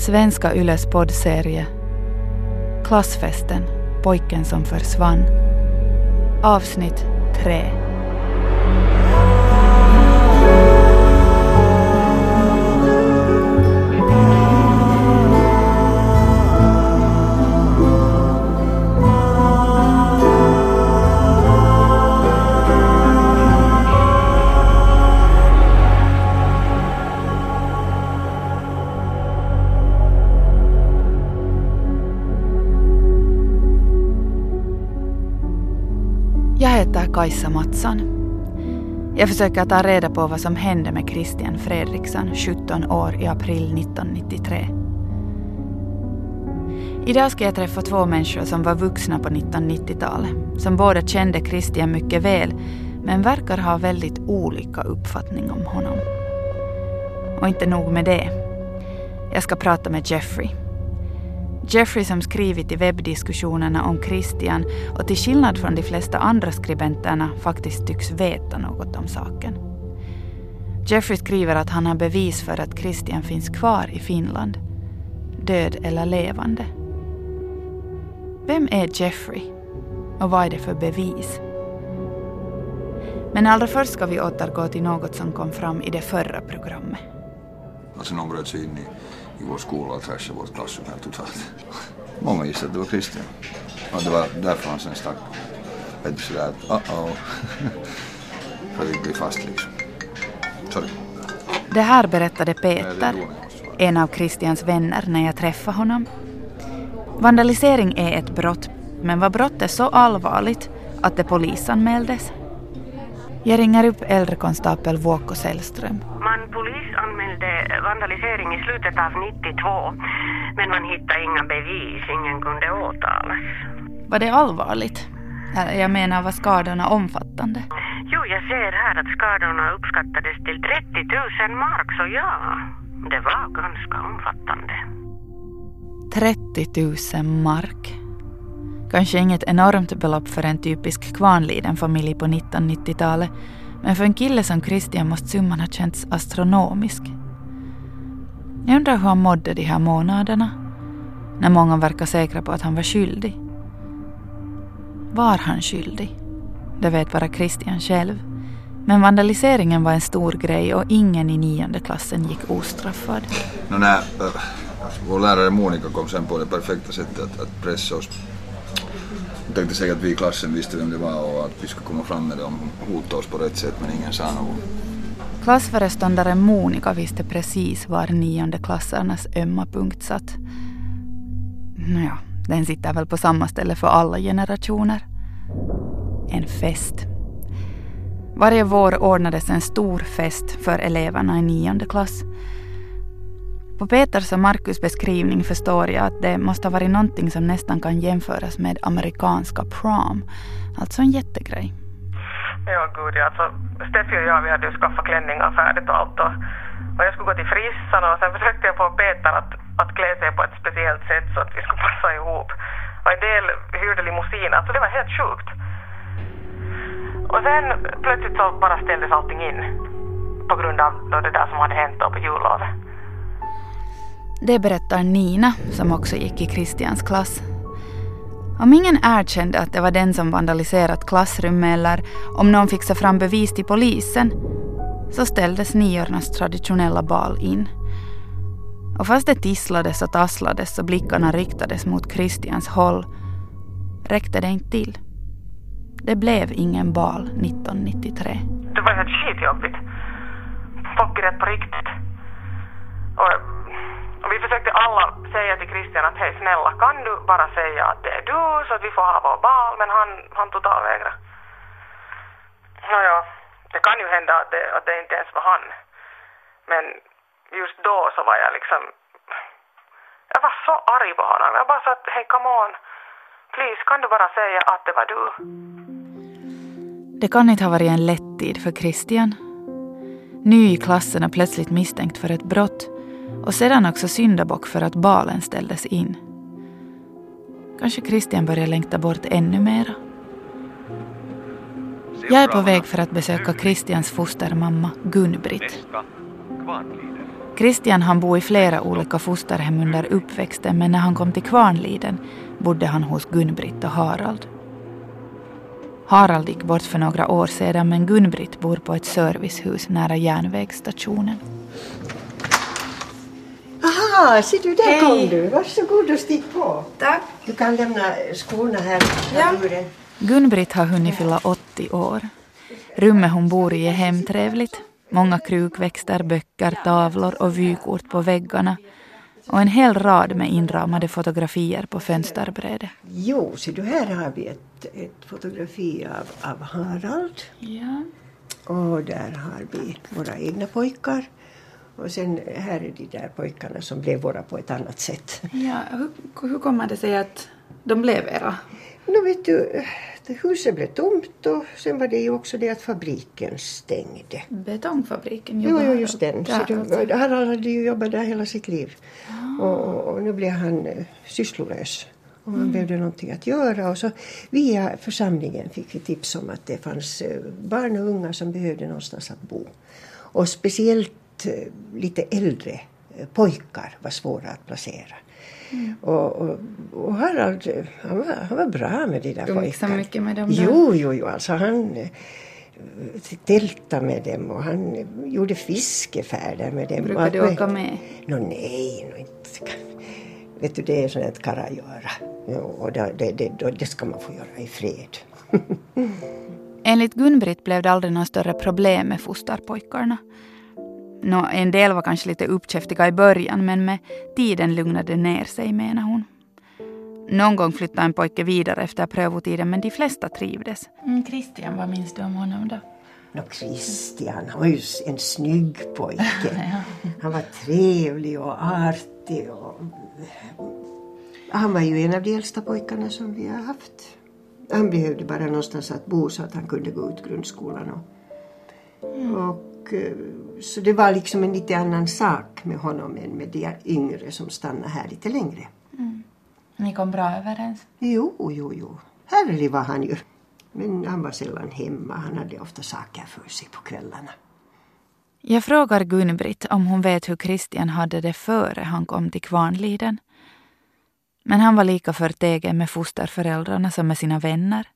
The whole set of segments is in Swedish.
Svenska Yles poddserie Klassfesten, pojken som försvann. Avsnitt 3. Heter Kajsa Mattsson. Jag försöker ta reda på vad som hände med Christian Fredriksson, 17 år, i april 1993. Idag ska jag träffa två människor som var vuxna på 1990-talet, som båda kände Christian mycket väl, men verkar ha väldigt olika uppfattning om honom. Och inte nog med det. Jag ska prata med Jeffrey. Jeffrey som skrivit i webbdiskussionerna om Christian och till skillnad från de flesta andra skribenterna faktiskt tycks veta något om saken. Jeffrey skriver att han har bevis för att Christian finns kvar i Finland. Död eller levande. Vem är Jeffrey? Och vad är det för bevis? Men allra först ska vi återgå till något som kom fram i det förra programmet. Alltså någon bröt sig in i, i vår skola och trashade vårt klassrum helt totalt. Många gissade att det var Christian. Och det var därför han sen stack. Du sådär att uh-oh. För vi blir fast liksom. Sorry. Det här berättade Peter, en av Christians vänner, när jag träffade honom. Vandalisering är ett brott, men var brottet så allvarligt att det polisanmäldes? Jag ringer upp äldrekonstapel Vuokko Sällström. Man polisanmälde vandalisering i slutet av 92, men man hittade inga bevis, ingen kunde åtalas. Var det allvarligt? Jag menar, var skadorna omfattande? Jo, jag ser här att skadorna uppskattades till 30 000 mark, så ja, det var ganska omfattande. 30 000 mark. Kanske inget enormt belopp för en typisk kvarnliden familj på 1990-talet, men för en kille som Christian måste summan ha känts astronomisk. Jag undrar hur han mådde de här månaderna, när många verkar säkra på att han var skyldig. Var han skyldig? Det vet bara Christian själv. Men vandaliseringen var en stor grej och ingen i nionde klassen gick ostraffad. No, nää, äh, vår lärare Monica kom sen på det perfekta sättet att, att pressa oss. Hon tänkte säkert att vi i klassen visste vem det var och att vi skulle komma fram med det om hon hotade oss på rätt sätt men ingen sa något. Klassföreståndaren Monica visste precis var niondeklassarnas ömma punkt satt. Nåja, den sitter väl på samma ställe för alla generationer. En fest. Varje vår ordnades en stor fest för eleverna i nionde klass. På Peters och Markus beskrivning förstår jag att det måste ha varit någonting som nästan kan jämföras med amerikanska prom. Alltså en jättegrej. Ja, gud ja. Alltså, Steffi och jag vi hade ju skaffat klänningar färdigt och allt. Och, och jag skulle gå till frissan och sen försökte jag få Peter att, att klä sig på ett speciellt sätt så att vi skulle passa ihop. Och en del hyrde limousin. Alltså det var helt sjukt. Och sen plötsligt så bara ställdes allting in. På grund av då det där som hade hänt då på jullovet. Det berättar Nina, som också gick i Christians klass. Om ingen erkände att det var den som vandaliserat klassrummet eller om någon fixade fram bevis till polisen så ställdes niornas traditionella bal in. Och fast det tisslades och tasslades och blickarna riktades mot Christians håll räckte det inte till. Det blev ingen bal 1993. Det var helt skitjobbigt. Folk grät på riktigt. Och, och vi försökte alla säga till Christian att hej snälla kan du bara säga att det är du så att vi får ha vår bal men han, han totalvägrade. Nåja, det kan ju hända att det, att det inte ens var han. Men just då så var jag liksom jag var så arg på honom. Jag bara sa att hej come on. Please kan du bara säga att det var du. Det kan inte ha varit en lätt tid för Christian. Ny i klassen och plötsligt misstänkt för ett brott och sedan också syndabock för att balen ställdes in. Kanske Christian börjar längta bort ännu mera. Jag är på väg för att besöka Christians fostermamma Gun-Britt. Christian han bo i flera olika fosterhem under uppväxten men när han kom till Kvarnliden bodde han hos Gun-Britt och Harald. Harald gick bort för några år sedan men Gun-Britt bor på ett servicehus nära järnvägsstationen. Aha, ser du, där kom du. Varsågod och stig på. Tack. Du kan lämna skorna här Ja. Gun-Britt har hunnit fylla 80 år. Rummet hon bor i är hemtrevligt. Många krukväxter, böcker, tavlor och vykort på väggarna. Och en hel rad med inramade fotografier på fönsterbrädet. Jo, ser du, här har vi ett, ett fotografi av, av Harald. Ja. Och där har vi våra egna pojkar. Och sen här är de där pojkarna som blev våra på ett annat sätt. ja hur, hur kommer det sig att de blev era? Nå vet du, det huset blev tomt och sen var det ju också det att fabriken stängde. Betongfabriken Jo, jo, just den. Så Där, du, alltså. Harald hade ju jobbat där hela sitt liv. Och, och, och nu blev han eh, sysslolös. Och han behövde någonting att göra. Och så via församlingen fick vi tips om att det fanns eh, barn och unga som behövde någonstans att bo. Och speciellt eh, lite äldre eh, pojkar var svåra att placera. Och, och, och Harald, han var, han var bra med de där Du pojkarna. mycket med dem där? Jo, jo, jo. Alltså han eh, tältade med dem och han gjorde fiskefärder med dem. Brukar du åka med? Nå nej, nå inte. Vet du, det är sånt att karlar göra. Jo, och det, det, det, det ska man få göra i fred. Enligt Gun-Britt blev det aldrig några större problem med fosterpojkarna. Nå, en del var kanske lite uppkäftiga i början men med tiden lugnade ner sig menar hon. Någon gång flyttade en pojke vidare efter prövotiden men de flesta trivdes. Mm, Christian, vad minns du om honom då? Nå, Christian, han var ju en snygg pojke. Han var trevlig och artig. Och... Han var ju en av de äldsta pojkarna som vi har haft. Han behövde bara någonstans att bo så att han kunde gå ut grundskolan. Och, och, eh, så det var liksom en lite annan sak med honom än med de yngre som stannade här lite längre. Ni kom bra överens. Jo, jo, jo. Härlig var han ju. Men han var sällan hemma. Han hade ofta saker för sig på kvällarna. Jag frågar Gun-Britt om hon vet hur Christian hade det före han kom till Kvarnliden. Men han var lika förtegen med fosterföräldrarna som med sina vänner.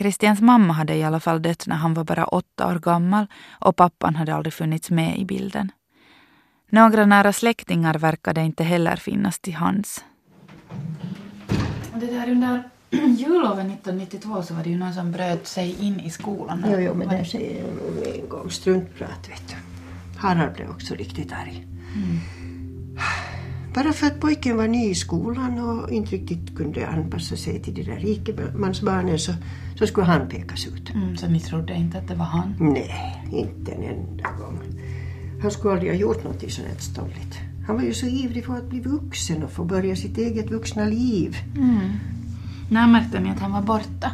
Christians mamma hade i alla fall dött när han var bara åtta år gammal och pappan hade aldrig funnits med i bilden. Några nära släktingar verkade inte heller finnas till hands. Det där under julloven 1992 så var det ju någon som bröt sig in i skolan. Jo, jo, men där säger jag nog med en gång struntprat, vet du. Harald blev också riktigt arg. Bara för att pojken var ny i skolan och inte riktigt kunde anpassa sig till de där rikemansbarnen så, så skulle han pekas ut. Mm, så ni trodde inte att det var han? Nej, inte en enda gång. Han skulle aldrig ha gjort något sånt här stolligt. Han var ju så ivrig för att bli vuxen och få börja sitt eget vuxna liv. Mm. När märkte ni att han var borta?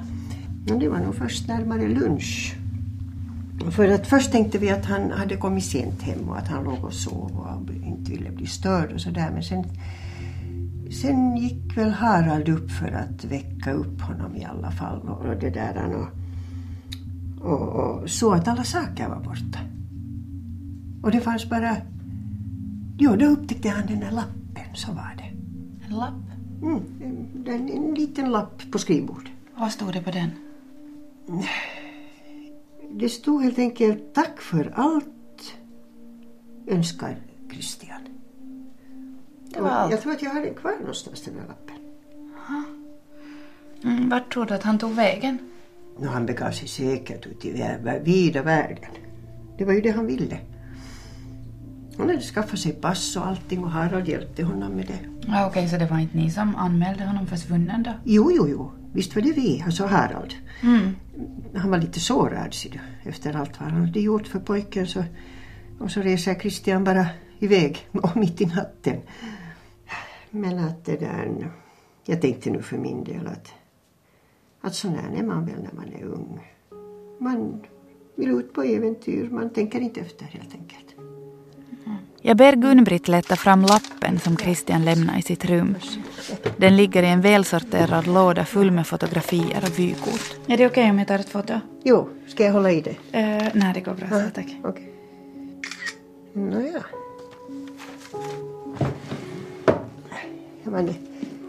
Det var nog först närmare lunch. För att först tänkte vi att han hade kommit sent hem och att han låg och sov och ville bli störd och sådär. Men sen, sen gick väl Harald upp för att väcka upp honom i alla fall. Och, det där och, och, och så att alla saker var borta. Och det fanns bara... Jo, då upptäckte han den där lappen, så var det. En lapp? Mm, en, en liten lapp på skrivbordet. Vad stod det på den? Det stod helt enkelt tack för allt önskar Christian. Det var allt. Jag tror att jag har den kvar någonstans den här lappen. Mm, vart tror du att han tog vägen? Nå, han begav sig säkert ut i vida världen. Det var ju det han ville. Han hade skaffat sig pass och allting och Harald hjälpte honom med det. Ja, Okej, så det var inte ni som anmälde honom försvunnen då? Jo, jo, jo. Visst var det vi, alltså Harald. Mm. Han var lite sårad, efter allt vad han hade gjort för pojken. Så, och så reser Christian bara iväg mitt i natten. Men att det där... Jag tänkte nu för min del att, att sån här är man väl när man är ung. Man vill ut på äventyr, man tänker inte efter helt enkelt. Jag ber Gun-Britt leta fram lappen som Christian lämnade i sitt rum. Den ligger i en välsorterad låda full med fotografier och vykort. Är det okej okay om jag tar ett foto? Jo, ska jag hålla i det? Uh, nej, det går bra så, tack. Okay. Nåja. Man,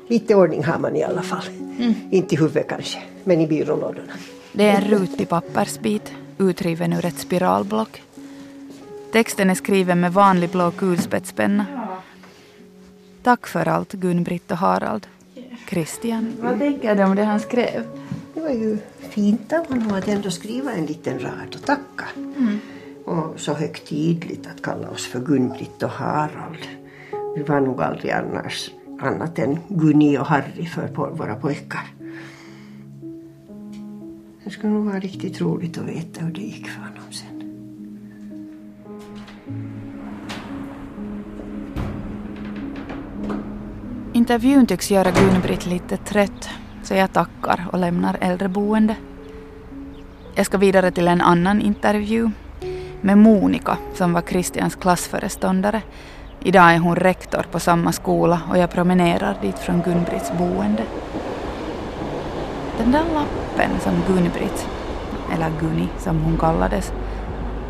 lite ordning har man i alla fall. Mm. Inte i huvudet kanske, men i byrålådorna. Det är en rutig pappersbit utriven ur ett spiralblock. Texten är skriven med vanlig blå kulspetspenna. Tack för allt Gun-Britt och Harald. Christian. Vad tänker du om det han skrev? Det var ju fint av honom att ändå skriva en liten rad och tacka. Mm. Och så högtidligt att kalla oss för Gun-Britt och Harald. Vi var nog aldrig annars annat än Gunny och Harry för våra pojkar. Det skulle nog vara riktigt roligt att veta hur det gick för honom sen. Intervjun tycks göra Gun-Britt lite trött så jag tackar och lämnar äldreboende. Jag ska vidare till en annan intervju med Monika som var Christians klassföreståndare. Idag är hon rektor på samma skola och jag promenerar dit från Gun-Britts boende. Den där lappen som Gun-Britt, eller Gunni som hon kallades,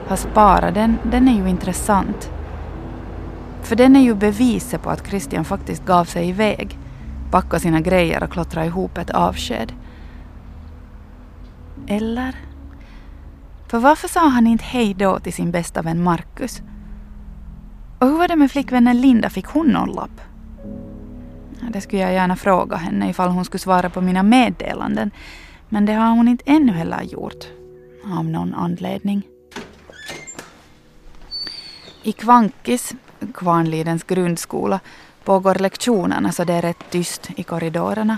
har sparat, den, den är ju intressant. För den är ju beviset på att Christian faktiskt gav sig iväg, packade sina grejer och klottrade ihop ett avsked. Eller? För varför sa han inte hej då till sin bästa vän Marcus? Och hur var det med flickvännen Linda, fick hon någon lapp? Det skulle jag gärna fråga henne ifall hon skulle svara på mina meddelanden. Men det har hon inte ännu heller gjort. Av någon anledning. I Kvankis, Kvarnlidens grundskola, pågår lektionerna så det är rätt tyst i korridorerna.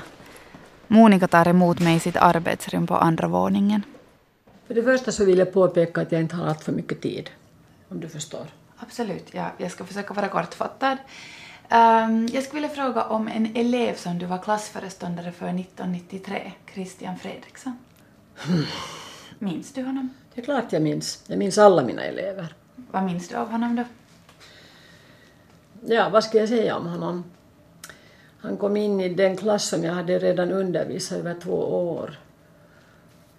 Monica tar emot mig i sitt arbetsrum på andra våningen. För det första så vill jag påpeka att jag inte har allt för mycket tid. Om du förstår. Absolut, ja, jag ska försöka vara kortfattad. Um, jag skulle vilja fråga om en elev som du var klassföreståndare för 1993, Christian Fredriksson. Mm. Minns du honom? Det är klart jag minns. Jag minns alla mina elever. Vad minns du av honom då? Ja, vad ska jag säga om honom? Han kom in i den klass som jag hade redan undervisat över två år.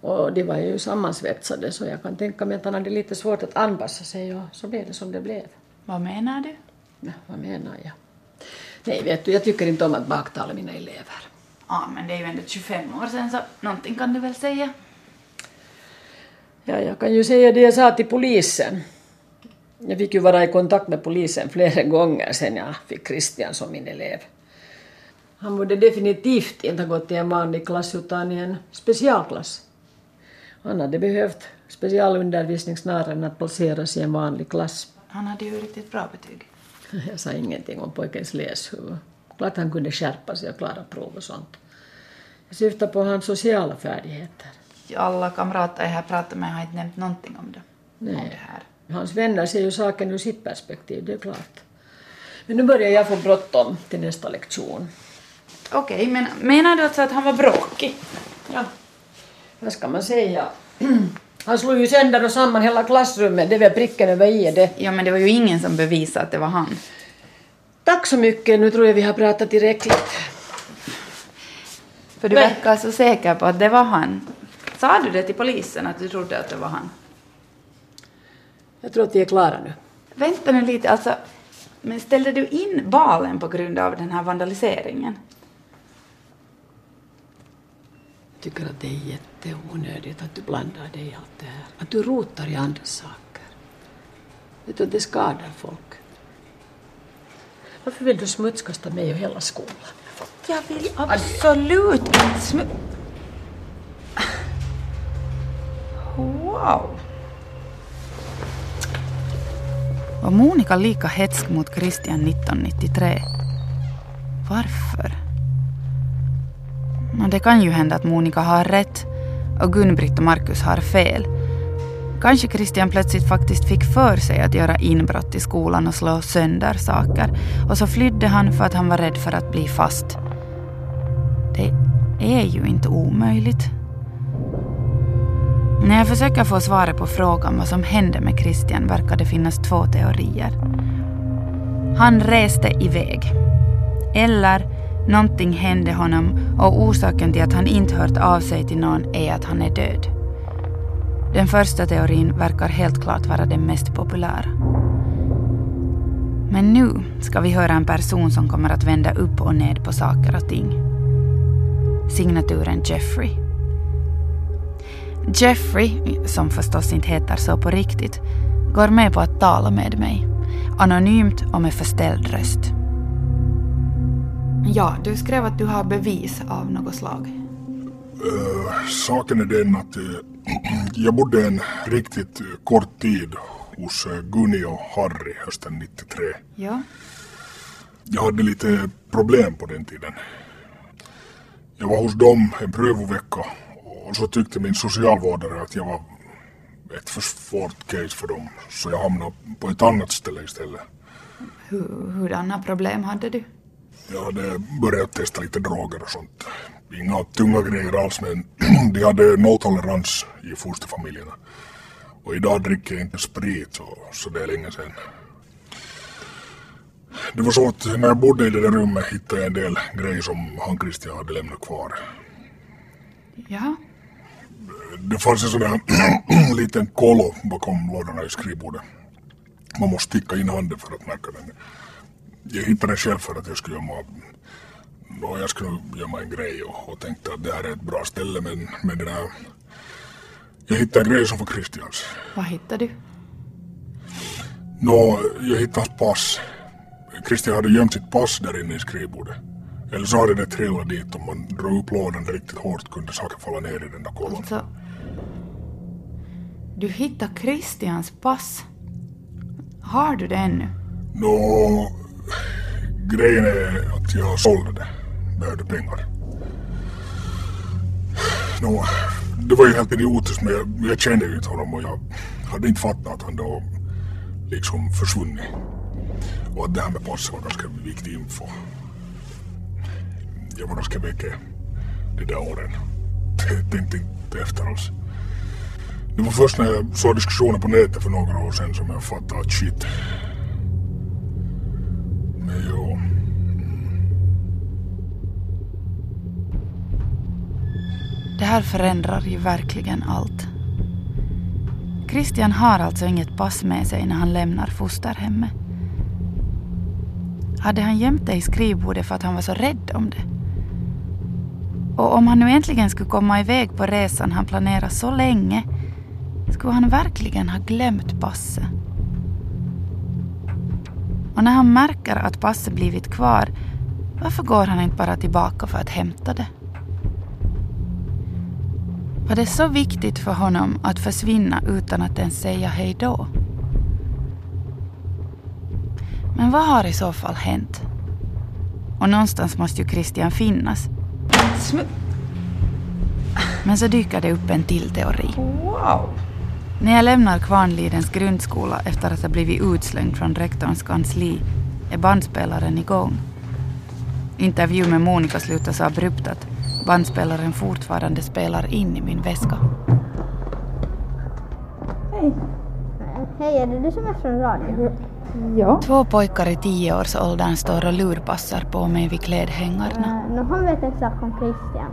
Och de var ju sammansvetsade så jag kan tänka mig att han hade lite svårt att anpassa sig och så blev det som det blev. Vad menar du? Ja, vad menar jag? Nej, vet du, jag tycker inte om att baktala mina elever. Ja, men det är ju ändå 25 år sedan så någonting kan du väl säga? Ja, jag kan ju säga det jag sa till polisen. Jag fick ju vara i kontakt med polisen flera gånger sen jag fick Christian som min elev. Han borde definitivt inte ha gått i en vanlig klass utan i en specialklass. Han hade behövt specialundervisning snarare än att placeras i en vanlig klass. Han hade ju riktigt bra betyg. Jag sa ingenting om pojkens läshuvud. Klart han kunde skärpa sig och klara prov och sånt. Jag syftar på hans sociala färdigheter. Alla kamrater jag har pratat med har inte nämnt någonting om det. Nej. Om det här. Hans vänner ser ju saken ur sitt perspektiv, det är klart. Men nu börjar jag få bråttom till nästa lektion. Okej, okay, men menar du alltså att han var bråkig? Ja. Vad ska man säga? Han slog ju sönder och samman hela klassrummet, det var pricken över i det. Ja, men det var ju ingen som bevisade att det var han. Tack så mycket, nu tror jag vi har pratat tillräckligt. För du verkar så säker på att det var han. Sa du det till polisen att du trodde att det var han? Jag tror att vi är klara nu. Vänta nu lite, alltså. Men ställde du in balen på grund av den här vandaliseringen? Jag tycker att det är jätteonödigt att du blandar dig i allt det här. Att du rotar i andra saker. Vet du, det skadar folk. Varför vill du smutskasta mig och hela skolan? Jag vill absolut inte smu... Wow. Var Monica lika hetsk mot Christian 1993? Varför? Och det kan ju hända att Monica har rätt och Gun-Britt och Markus har fel. Kanske Christian plötsligt faktiskt fick för sig att göra inbrott i skolan och slå sönder saker och så flydde han för att han var rädd för att bli fast. Det är ju inte omöjligt. När jag försöker få svaret på frågan vad som hände med Christian verkar det finnas två teorier. Han reste iväg. Eller någonting hände honom och orsaken till att han inte hört av sig till någon är att han är död. Den första teorin verkar helt klart vara den mest populära. Men nu ska vi höra en person som kommer att vända upp och ned på saker och ting. Signaturen Jeffrey. Jeffrey, som förstås inte heter så på riktigt, går med på att tala med mig. Anonymt och med förställd röst. Ja, du skrev att du har bevis av något slag. Uh, saken är den att uh, jag bodde en riktigt uh, kort tid hos Gunni och Harry hösten 93. Ja. Jag hade lite problem på den tiden. Jag var hos dem en prövovecka och så tyckte min socialvårdare att jag var ett för svårt case för dem. Så jag hamnade på ett annat ställe istället. Hur, hurdana problem hade du? Jag hade börjat testa lite droger och sånt. Inga tunga grejer alls men de hade nolltolerans i fosterfamiljerna. Och idag dricker jag inte sprit så, så det är länge sedan. Det var så att när jag bodde i det där rummet hittade jag en del grejer som han Christian hade lämnat kvar. Ja. Det fanns en sån där liten kolo bakom lådorna i skrivbordet. Man måste sticka in handen för att märka den. Jag hittade den själv för att jag skulle gömma och jag skulle gömma en grej och, och tänkte att det här är ett bra ställe men, men det där jag hittade en grej som var Christians. Vad hittade du? Nå, jag hittade hans pass. Christian hade gömt sitt pass där inne i skrivbordet. Eller så hade det trillat dit om man drog upp lådan riktigt hårt kunde saker falla ner i den där kolon. Alltså, du hittade Christians pass. Har du det ännu? Nå, grejen är att jag sålde det. Behövde pengar. Nå, det var ju helt idiotiskt men jag, jag kände ju inte honom och jag hade inte fattat att han då liksom försvunnit. Och att det här med passet var ganska viktig info. Jag var ganska mycket de där åren. Tänkte inte efter alls. Det var först när jag såg diskussioner på nätet för några år sedan som jag fattade att shit. Det här förändrar ju verkligen allt. Christian har alltså inget pass med sig när han lämnar fosterhemmet. Hade han gömt det i skrivbordet för att han var så rädd om det? Och om han nu äntligen skulle komma iväg på resan han planerat så länge, skulle han verkligen ha glömt passet? Och när han märker att passet blivit kvar, varför går han inte bara tillbaka för att hämta det? Var det så viktigt för honom att försvinna utan att ens säga hej då? Men vad har i så fall hänt? Och någonstans måste ju Christian finnas. Men så dyker det upp en till teori. Wow! När jag lämnar Kvarnlidens grundskola efter att ha blivit utslängd från rektorns kansli är bandspelaren igång. Intervju med Monica slutar så abrupt att bandspelaren fortfarande spelar in i min väska. Hej. Hej, är det du som är från radion? Ja. Två pojkar i tioårsåldern står och lurpassar på mig vid klädhängarna. Uh, no, han vet en sak om Christian.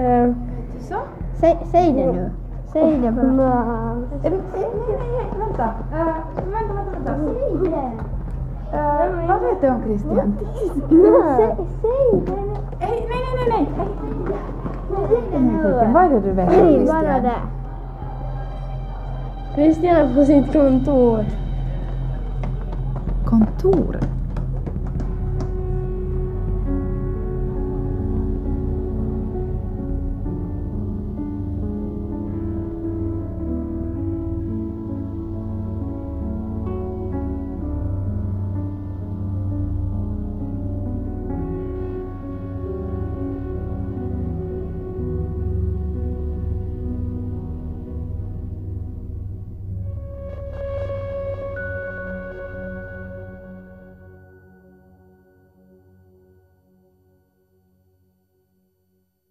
Uh, Så? Säg, säg det nu. Säg det bara. Nej, nej, nej, vänta. Uh, vänta, vänta, vänta. Säg det. Uh, vad vet du om Christian? Säg, säg det. Nej, nej, nej, nej. Vad är det du vet om Säg bara Christian? det. Christian är på sitt kontor. Kontoret?